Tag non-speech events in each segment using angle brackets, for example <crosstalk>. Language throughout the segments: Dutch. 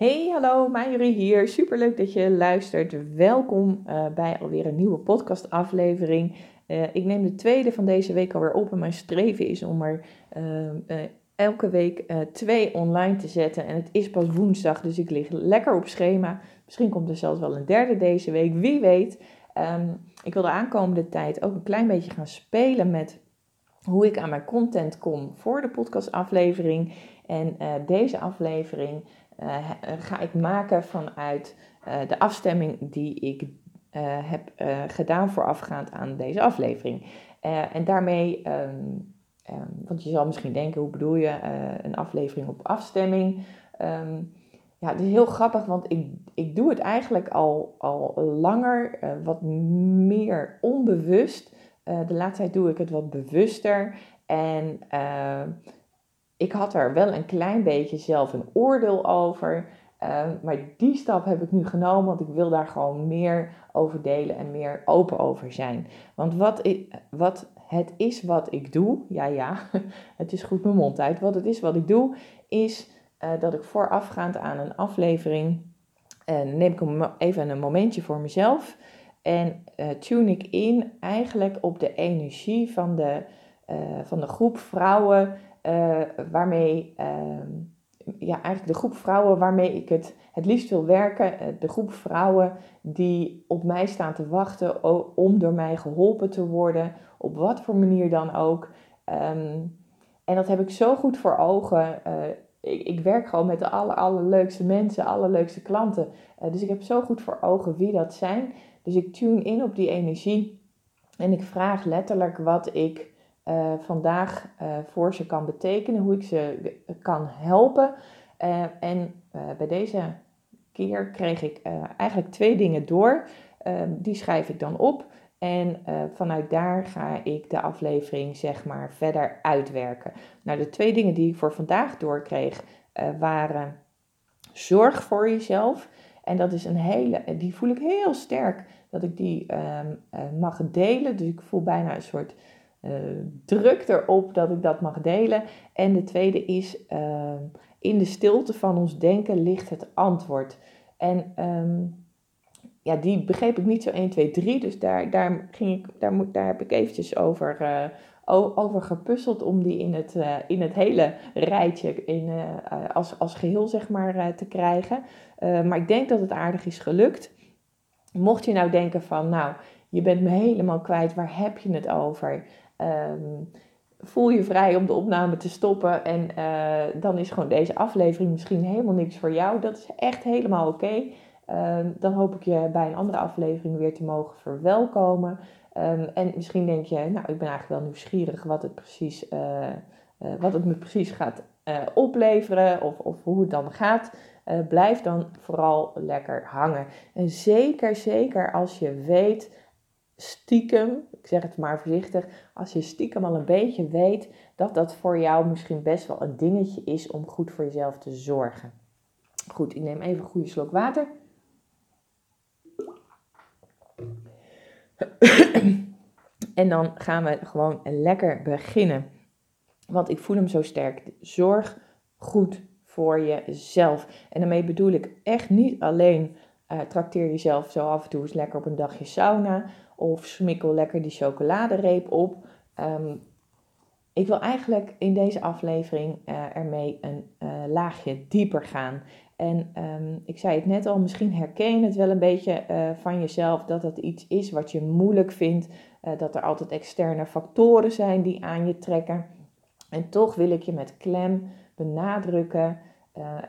Hey, hallo, Marjorie hier. Superleuk dat je luistert. Welkom uh, bij alweer een nieuwe podcastaflevering. Uh, ik neem de tweede van deze week alweer op en mijn streven is om er uh, elke week twee online te zetten. En het is pas woensdag, dus ik lig lekker op schema. Misschien komt er zelfs wel een derde deze week, wie weet. Um, ik wil de aankomende tijd ook een klein beetje gaan spelen met hoe ik aan mijn content kom voor de podcastaflevering. En deze aflevering uh, ga ik maken vanuit uh, de afstemming die ik heb gedaan voorafgaand aan deze aflevering. en daarmee, um, um, want je zal misschien denken, hoe bedoel je een aflevering op afstemming? Um, ja, het is heel grappig, want ik, ik doe het eigenlijk al, al langer, wat meer onbewust. de laatste tijd doe ik het wat bewuster. En ik had er wel een klein beetje zelf een oordeel over. Ehm, maar die stap heb ik nu genomen, want ik wil daar gewoon meer over delen en meer open over zijn. Want wat, wat het is wat ik doe, ja ja, <laughs> het is goed mijn mond uit. Wat het is wat ik doe, is uh, dat ik voorafgaand aan een aflevering, uh, neem ik even een momentje voor mezelf. En uh, tune ik in eigenlijk op de energie van de, van de groep vrouwen uh, waarmee, uh, ja, eigenlijk de groep vrouwen waarmee ik het het liefst wil werken. Uh, de groep vrouwen die op mij staan te wachten om door mij geholpen te worden, op wat voor manier dan ook. Um, en dat heb ik zo goed voor ogen. Eh, ik, ik, werk gewoon met de aller, allerleukste mensen, allerleukste klanten. dus ik heb zo goed voor ogen wie dat zijn. Dus ik tune in op die energie. En ik vraag letterlijk wat ik uh, vandaag uh, voor ze kan betekenen, hoe ik ze kan helpen. Uh, en bij deze keer kreeg ik eigenlijk twee dingen door. die schrijf ik dan op. En vanuit daar ga ik de aflevering zeg maar verder uitwerken. Nou, de twee dingen die ik voor vandaag doorkreeg waren zorg voor jezelf. En dat is een hele, die voel ik heel sterk dat ik die ehm, mag delen. Dus ik voel bijna een soort druk erop dat ik dat mag delen. En de tweede is, uh, in de stilte van ons denken ligt het antwoord. En um, ja, die begreep ik niet zo 1, 2, 3. Dus daar, daar, ging ik, daar, moet, daar heb ik eventjes over, uh, over gepuzzeld om die in het, in het hele rijtje in, als, als geheel zeg maar, te krijgen. maar ik denk dat het aardig is gelukt. Mocht je nou denken van, nou, je bent me helemaal kwijt, waar heb je het over? Um, voel je vrij om de opname te stoppen. En uh, dan is gewoon deze aflevering misschien helemaal niks voor jou. Dat is echt helemaal oké. Um, dan hoop ik je bij een andere aflevering weer te mogen verwelkomen. Um, en misschien denk je, nou, ik ben eigenlijk wel nieuwsgierig wat het precies, uh, uh, wat het me precies gaat opleveren. Of, of hoe het dan gaat. blijf dan vooral lekker hangen. En zeker, zeker als je weet stiekem, ik zeg het maar voorzichtig, als je stiekem al een beetje weet dat dat voor jou misschien best wel een dingetje is om goed voor jezelf te zorgen. Goed, ik neem even een goede slok water. En dan gaan we gewoon lekker beginnen. Want ik voel hem zo sterk. Zorg goed voor jezelf. En daarmee bedoel ik echt niet alleen uh, trakteer jezelf zo af en toe eens lekker op een dagje sauna of smikkel lekker die chocoladereep op. Um, ik wil eigenlijk in deze aflevering uh, ermee een uh, laagje dieper gaan. En um, ik zei het net al, misschien herken je het wel een beetje uh, van jezelf dat het iets is wat je moeilijk vindt. dat er altijd externe factoren zijn die aan je trekken. En toch wil ik je met klem benadrukken,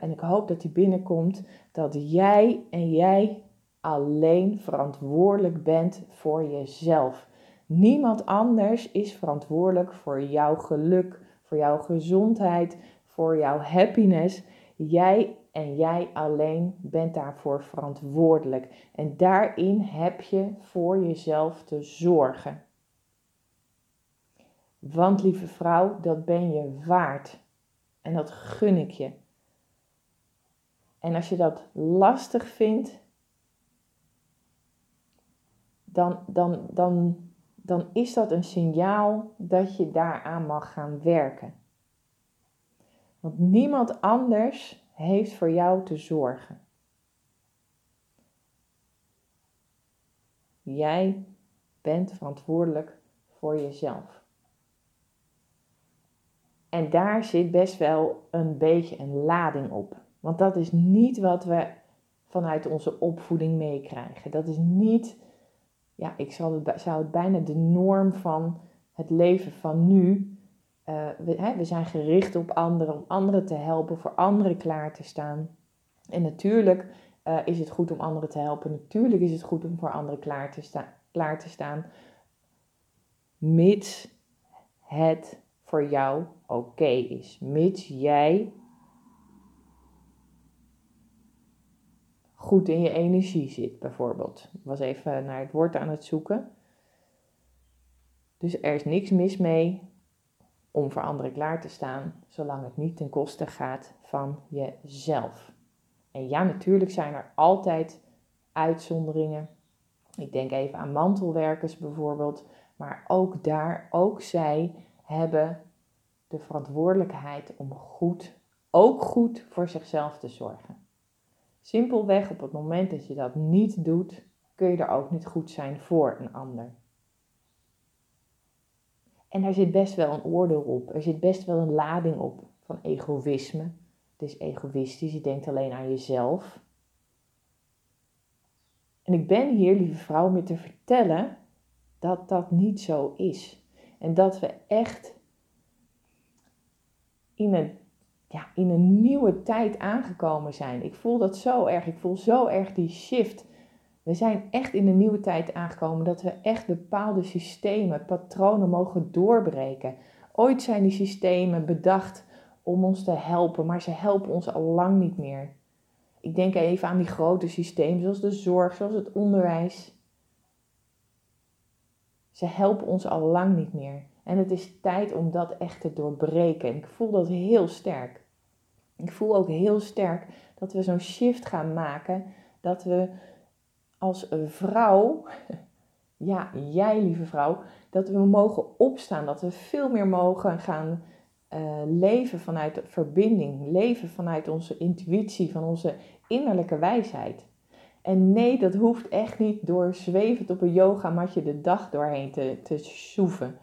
en ik hoop dat die binnenkomt, dat jij en jij alleen verantwoordelijk bent voor jezelf. Niemand anders is verantwoordelijk voor jouw geluk, voor jouw gezondheid, voor jouw happiness. Jij en jij alleen bent daarvoor verantwoordelijk. En daarin heb je voor jezelf te zorgen. Want lieve vrouw, dat ben je waard. En dat gun ik je. En als je dat lastig vindt, dan, dan, dan, dan is dat een signaal dat je daaraan mag gaan werken. Want niemand anders heeft voor jou te zorgen. Jij bent verantwoordelijk voor jezelf. En daar zit best wel een beetje een lading op. Want dat is niet wat we vanuit onze opvoeding meekrijgen. Dat is niet, ja, ik zou het, zou het bijna de norm van het leven van nu. Uh, we, hè, we zijn gericht op anderen, om anderen te helpen, voor anderen klaar te staan. En natuurlijk uh, is het goed om anderen te helpen. Natuurlijk is het goed om voor anderen klaar te, sta klaar te staan. Mits het voor jou oké is. Mits jij goed in je energie zit, bijvoorbeeld. Ik was even naar het woord aan het zoeken. Dus er is niks mis mee om voor anderen klaar te staan, zolang het niet ten koste gaat van jezelf. En ja, natuurlijk zijn er altijd uitzonderingen. Ik denk even aan mantelwerkers bijvoorbeeld. Maar ook daar, ook zij hebben de verantwoordelijkheid om goed, ook goed voor zichzelf te zorgen. Simpelweg op het moment dat je dat niet doet, kun je er ook niet goed zijn voor een ander. En daar zit best wel een oordeel op. Er zit best wel een lading op van egoïsme. Het is egoïstisch, je denkt alleen aan jezelf. En ik ben hier, lieve vrouw, met te vertellen dat dat niet zo is. En dat we echt in een, ja, in een nieuwe tijd aangekomen zijn. Ik voel dat zo erg. Ik voel zo erg die shift. We zijn echt in een nieuwe tijd aangekomen dat we echt bepaalde systemen, patronen mogen doorbreken. Ooit zijn die systemen bedacht om ons te helpen, maar ze helpen ons al lang niet meer. Ik denk even aan die grote systemen zoals de zorg, zoals het onderwijs. Ze helpen ons al lang niet meer. En het is tijd om dat echt te doorbreken. ik voel dat heel sterk. Ik voel ook heel sterk dat we zo'n shift gaan maken. Dat we als vrouw, <laughs> ja, jij lieve vrouw, dat we mogen opstaan. Dat we veel meer mogen gaan uh, leven vanuit verbinding. Leven vanuit onze intuïtie, van onze innerlijke wijsheid. En nee, dat hoeft echt niet door zwevend op een yogamatje de dag doorheen te, te soeven.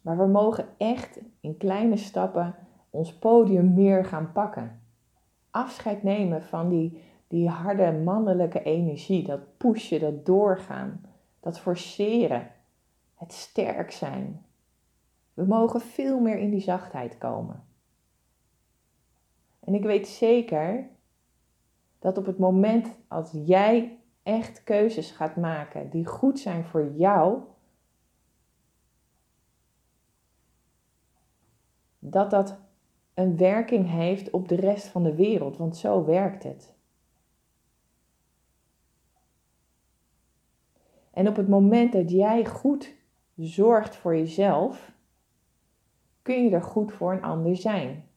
Maar we mogen echt in kleine stappen ons podium meer gaan pakken. Afscheid nemen van die, die harde mannelijke energie, dat pushen, dat doorgaan, dat forceren, het sterk zijn. We mogen veel meer in die zachtheid komen. En ik weet zeker dat op het moment als jij echt keuzes gaat maken die goed zijn voor jou, dat dat een werking heeft op de rest van de wereld, want zo werkt het. En op het moment dat jij goed zorgt voor jezelf, kun je er goed voor een ander zijn.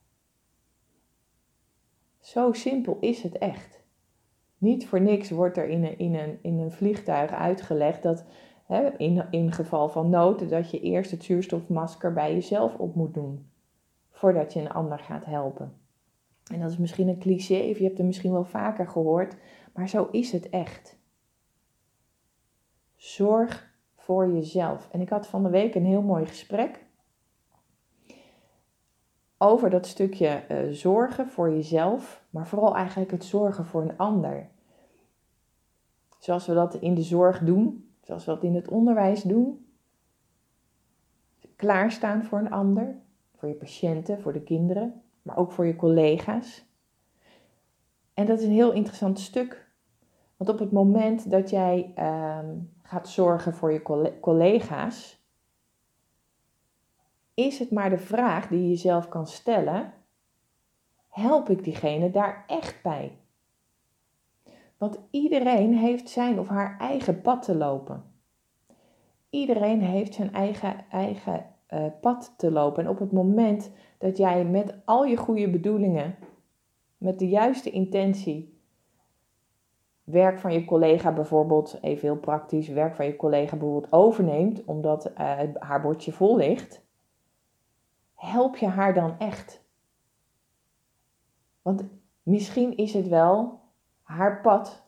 Zo simpel is het echt. Niet voor niks wordt er in een, in een, in een vliegtuig uitgelegd dat hè, in, in geval van nood dat je eerst het zuurstofmasker bij jezelf op moet doen voordat je een ander gaat helpen. En dat is misschien een cliché, of je hebt het misschien wel vaker gehoord, maar zo is het echt. Zorg voor jezelf. En ik had van de week een heel mooi gesprek over dat stukje uh, zorgen voor jezelf, maar vooral eigenlijk het zorgen voor een ander. Zoals we dat in de zorg doen, zoals we dat in het onderwijs doen. Klaarstaan voor een ander, voor je patiënten, voor de kinderen, maar ook voor je collega's. En dat is een heel interessant stuk. Want op het moment dat jij uh, gaat zorgen voor je collega's, is het maar de vraag die je jezelf kan stellen: help ik diegene daar echt bij? Want iedereen heeft zijn of haar eigen pad te lopen. Iedereen heeft zijn eigen, eigen uh, pad te lopen. En op het moment dat jij met al je goede bedoelingen, met de juiste intentie, werk van je collega bijvoorbeeld, even heel praktisch, werk van je collega bijvoorbeeld overneemt, omdat uh, haar bordje vol ligt, help je haar dan echt? Want misschien is het wel haar pad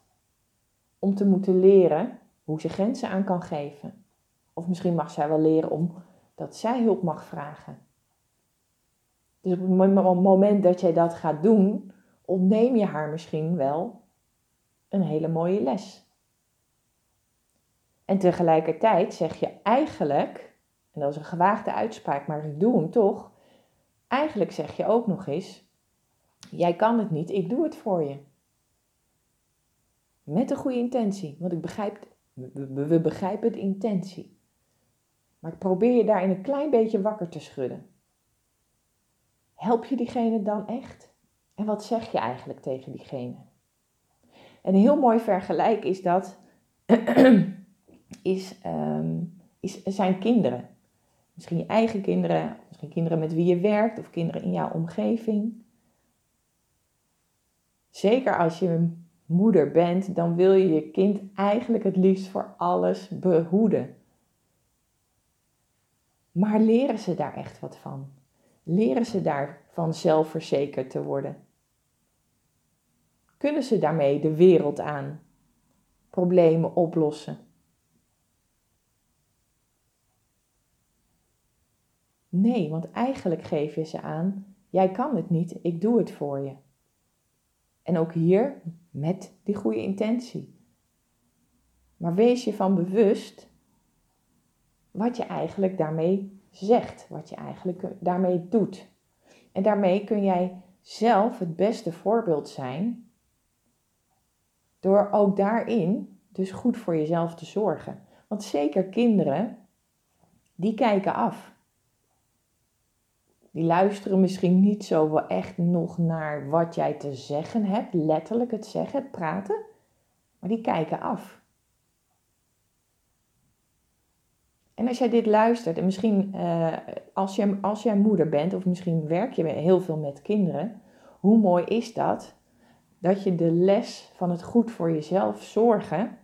om te moeten leren hoe ze grenzen aan kan geven. Of misschien mag zij wel leren om dat zij hulp mag vragen. Dus op het moment dat jij dat gaat doen, ontneem je haar misschien wel een hele mooie les. En tegelijkertijd zeg je eigenlijk, en dat is een gewaagde uitspraak, maar ik doe hem toch. Eigenlijk zeg je ook nog eens: Jij kan het niet, ik doe het voor je. Met een goede intentie, want ik begrijp, we, begrijpen de intentie. Maar ik probeer je daarin een klein beetje wakker te schudden. Help je diegene dan echt? En wat zeg je eigenlijk tegen diegene? En een heel mooi vergelijk is dat, <clears throat> is, um, is, zijn kinderen. Misschien je eigen kinderen, misschien kinderen met wie je werkt of kinderen in jouw omgeving. Zeker als je moeder bent, dan wil je je kind eigenlijk het liefst voor alles behoeden. Maar leren ze daar echt wat van? Leren ze daarvan zelfverzekerd te worden? Kunnen ze daarmee de wereld aan? Problemen oplossen? Nee, want eigenlijk geef je ze aan: jij kan het niet, ik doe het voor je. En ook hier met die goede intentie. Maar wees je van bewust wat je eigenlijk daarmee zegt, wat je eigenlijk daarmee doet. En daarmee kun jij zelf het beste voorbeeld zijn door ook daarin dus goed voor jezelf te zorgen. Want zeker kinderen, die kijken af. Die luisteren misschien niet zo wel echt nog naar wat jij te zeggen hebt, letterlijk het zeggen, het praten, maar die kijken af. En als jij dit luistert, en misschien uh, als, je, als jij moeder bent, of misschien werk je heel veel met kinderen, hoe mooi is dat? Dat je de les van het goed voor jezelf zorgen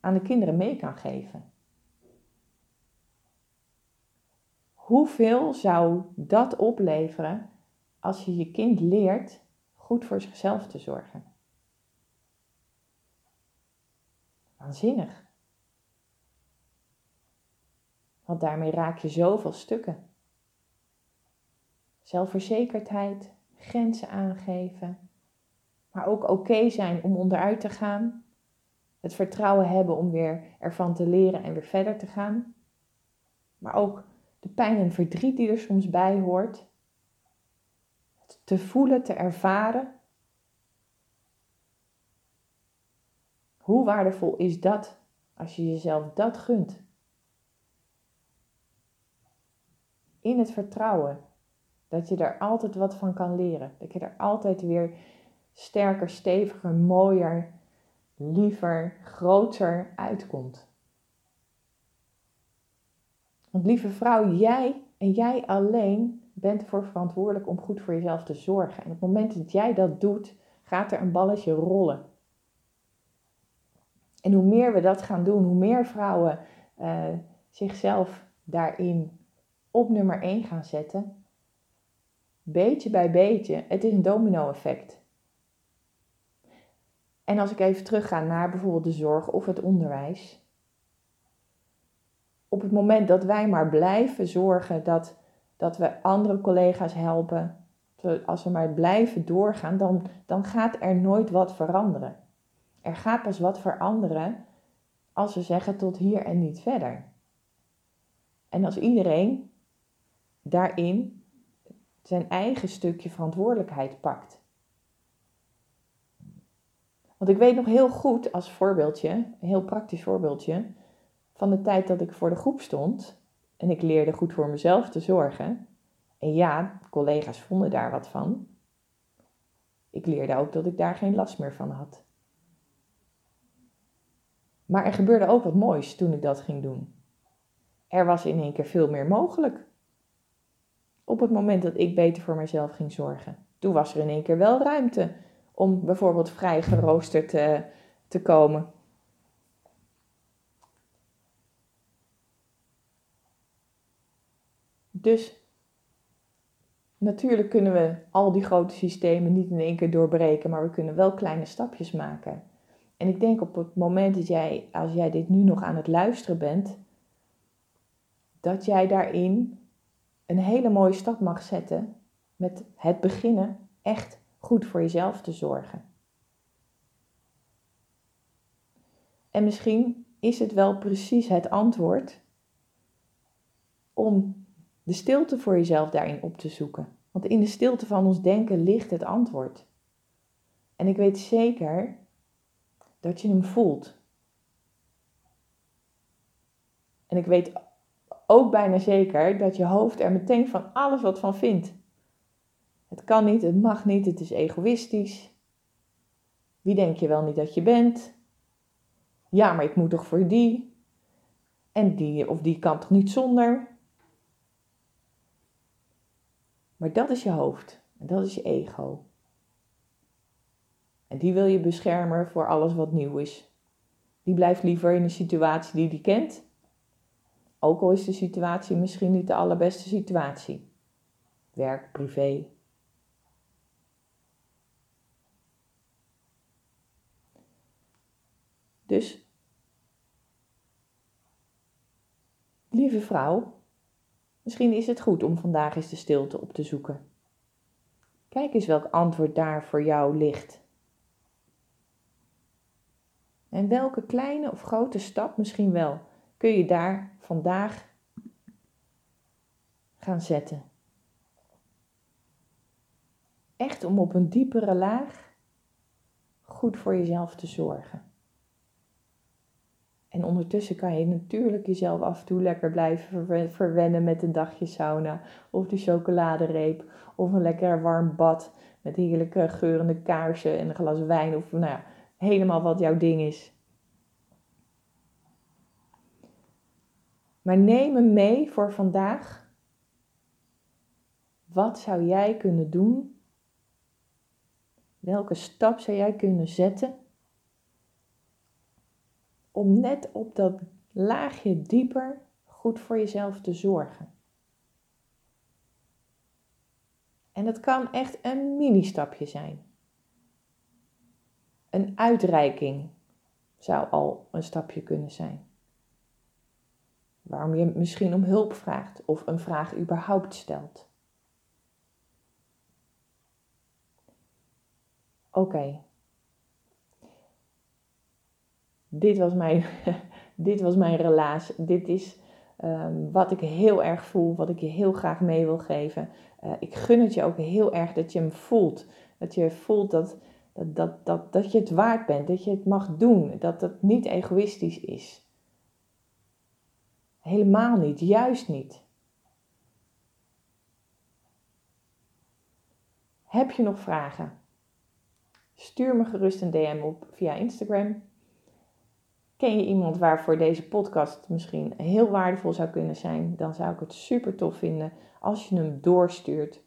aan de kinderen mee kan geven. Hoeveel zou dat opleveren als je je kind leert goed voor zichzelf te zorgen? Waanzinnig. Want daarmee raak je zoveel stukken. Zelfverzekerdheid, grenzen aangeven, maar ook oké zijn om onderuit te gaan. Het vertrouwen hebben om weer ervan te leren en weer verder te gaan. Maar ook de pijn en verdriet die er soms bij hoort. Te voelen, te ervaren. Hoe waardevol is dat als je jezelf dat gunt? In het vertrouwen dat je er altijd wat van kan leren. Dat je er altijd weer sterker, steviger, mooier, liever, groter uitkomt. Want lieve vrouw, jij en jij alleen bent ervoor verantwoordelijk om goed voor jezelf te zorgen. En op het moment dat jij dat doet, gaat er een balletje rollen. En hoe meer we dat gaan doen, hoe meer vrouwen uh, zichzelf daarin op nummer 1 gaan zetten, beetje bij beetje, het is een domino-effect. En als ik even terugga naar bijvoorbeeld de zorg of het onderwijs, op het moment dat wij maar blijven zorgen dat, dat we andere collega's helpen, als we maar blijven doorgaan, dan, dan gaat er nooit wat veranderen. Er gaat pas wat veranderen als we zeggen tot hier en niet verder. En als iedereen daarin zijn eigen stukje verantwoordelijkheid pakt. Want ik weet nog heel goed als voorbeeldje, een heel praktisch voorbeeldje, van de tijd dat ik voor de groep stond en ik leerde goed voor mezelf te zorgen. En ja, collega's vonden daar wat van. Ik leerde ook dat ik daar geen last meer van had. Maar er gebeurde ook wat moois toen ik dat ging doen. Er was in één keer veel meer mogelijk. Op het moment dat ik beter voor mezelf ging zorgen. Toen was er in één keer wel ruimte om bijvoorbeeld vrij geroosterd te, te komen. Dus natuurlijk kunnen we al die grote systemen niet in één keer doorbreken, maar we kunnen wel kleine stapjes maken. En ik denk op het moment dat jij, als jij dit nu nog aan het luisteren bent, dat jij daarin een hele mooie stap mag zetten met het beginnen echt goed voor jezelf te zorgen. En misschien is het wel precies het antwoord om de stilte voor jezelf daarin op te zoeken. Want in de stilte van ons denken ligt het antwoord. En ik weet zeker dat je hem voelt. En ik weet ook bijna zeker dat je hoofd er meteen van alles wat van vindt. Het kan niet, het mag niet, het is egoïstisch. Wie denk je wel niet dat je bent? Ja, maar ik moet toch voor die? En die of die kan toch niet zonder? Maar dat is je hoofd en dat is je ego. En die wil je beschermen voor alles wat nieuw is. Die blijft liever in een situatie die die kent. Ook al is de situatie misschien niet de allerbeste situatie. Werk, privé. Dus, lieve vrouw, misschien is het goed om vandaag eens de stilte op te zoeken. Kijk eens welk antwoord daar voor jou ligt. En welke kleine of grote stap misschien wel kun je daar vandaag gaan zetten. Echt om op een diepere laag goed voor jezelf te zorgen. En ondertussen kan je natuurlijk jezelf af en toe lekker blijven verwennen met een dagje sauna of de chocoladereep of een lekker warm bad met heerlijke geurende kaarsen en een glas wijn of nou ja, helemaal wat jouw ding is. Maar neem hem mee voor vandaag. Wat zou jij kunnen doen? Welke stap zou jij kunnen zetten om net op dat laagje dieper goed voor jezelf te zorgen? En dat kan echt een mini-stapje zijn. Een uitreiking zou al een stapje kunnen zijn. Waarom je misschien om hulp vraagt of een vraag überhaupt stelt. Oké. Dit was mijn, <laughs> dit was mijn relaas. Dit is um, wat ik heel erg voel, wat ik je heel graag mee wil geven. Uh, ik gun het je ook heel erg dat je hem voelt. Dat je voelt dat, dat, dat, dat, dat je het waard bent, dat je het mag doen, dat het niet egoïstisch is. Helemaal niet, juist niet. Heb je nog vragen? Stuur me gerust een DM op via Instagram. Ken je iemand waarvoor deze podcast misschien heel waardevol zou kunnen zijn? Dan zou ik het super tof vinden als je hem doorstuurt.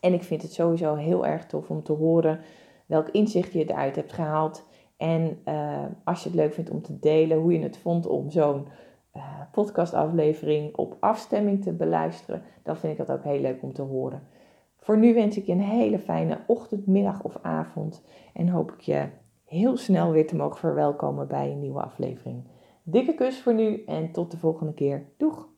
En ik vind het sowieso heel erg tof om te horen welk inzicht je eruit hebt gehaald. En uh, als je het leuk vindt om te delen hoe je het vond om zo'n podcastaflevering op afstemming te beluisteren, dan vind ik dat ook heel leuk om te horen. Voor nu wens ik je een hele fijne ochtend, middag of avond en hoop ik je heel snel weer te mogen verwelkomen bij een nieuwe aflevering. Dikke kus voor nu en tot de volgende keer. Doeg!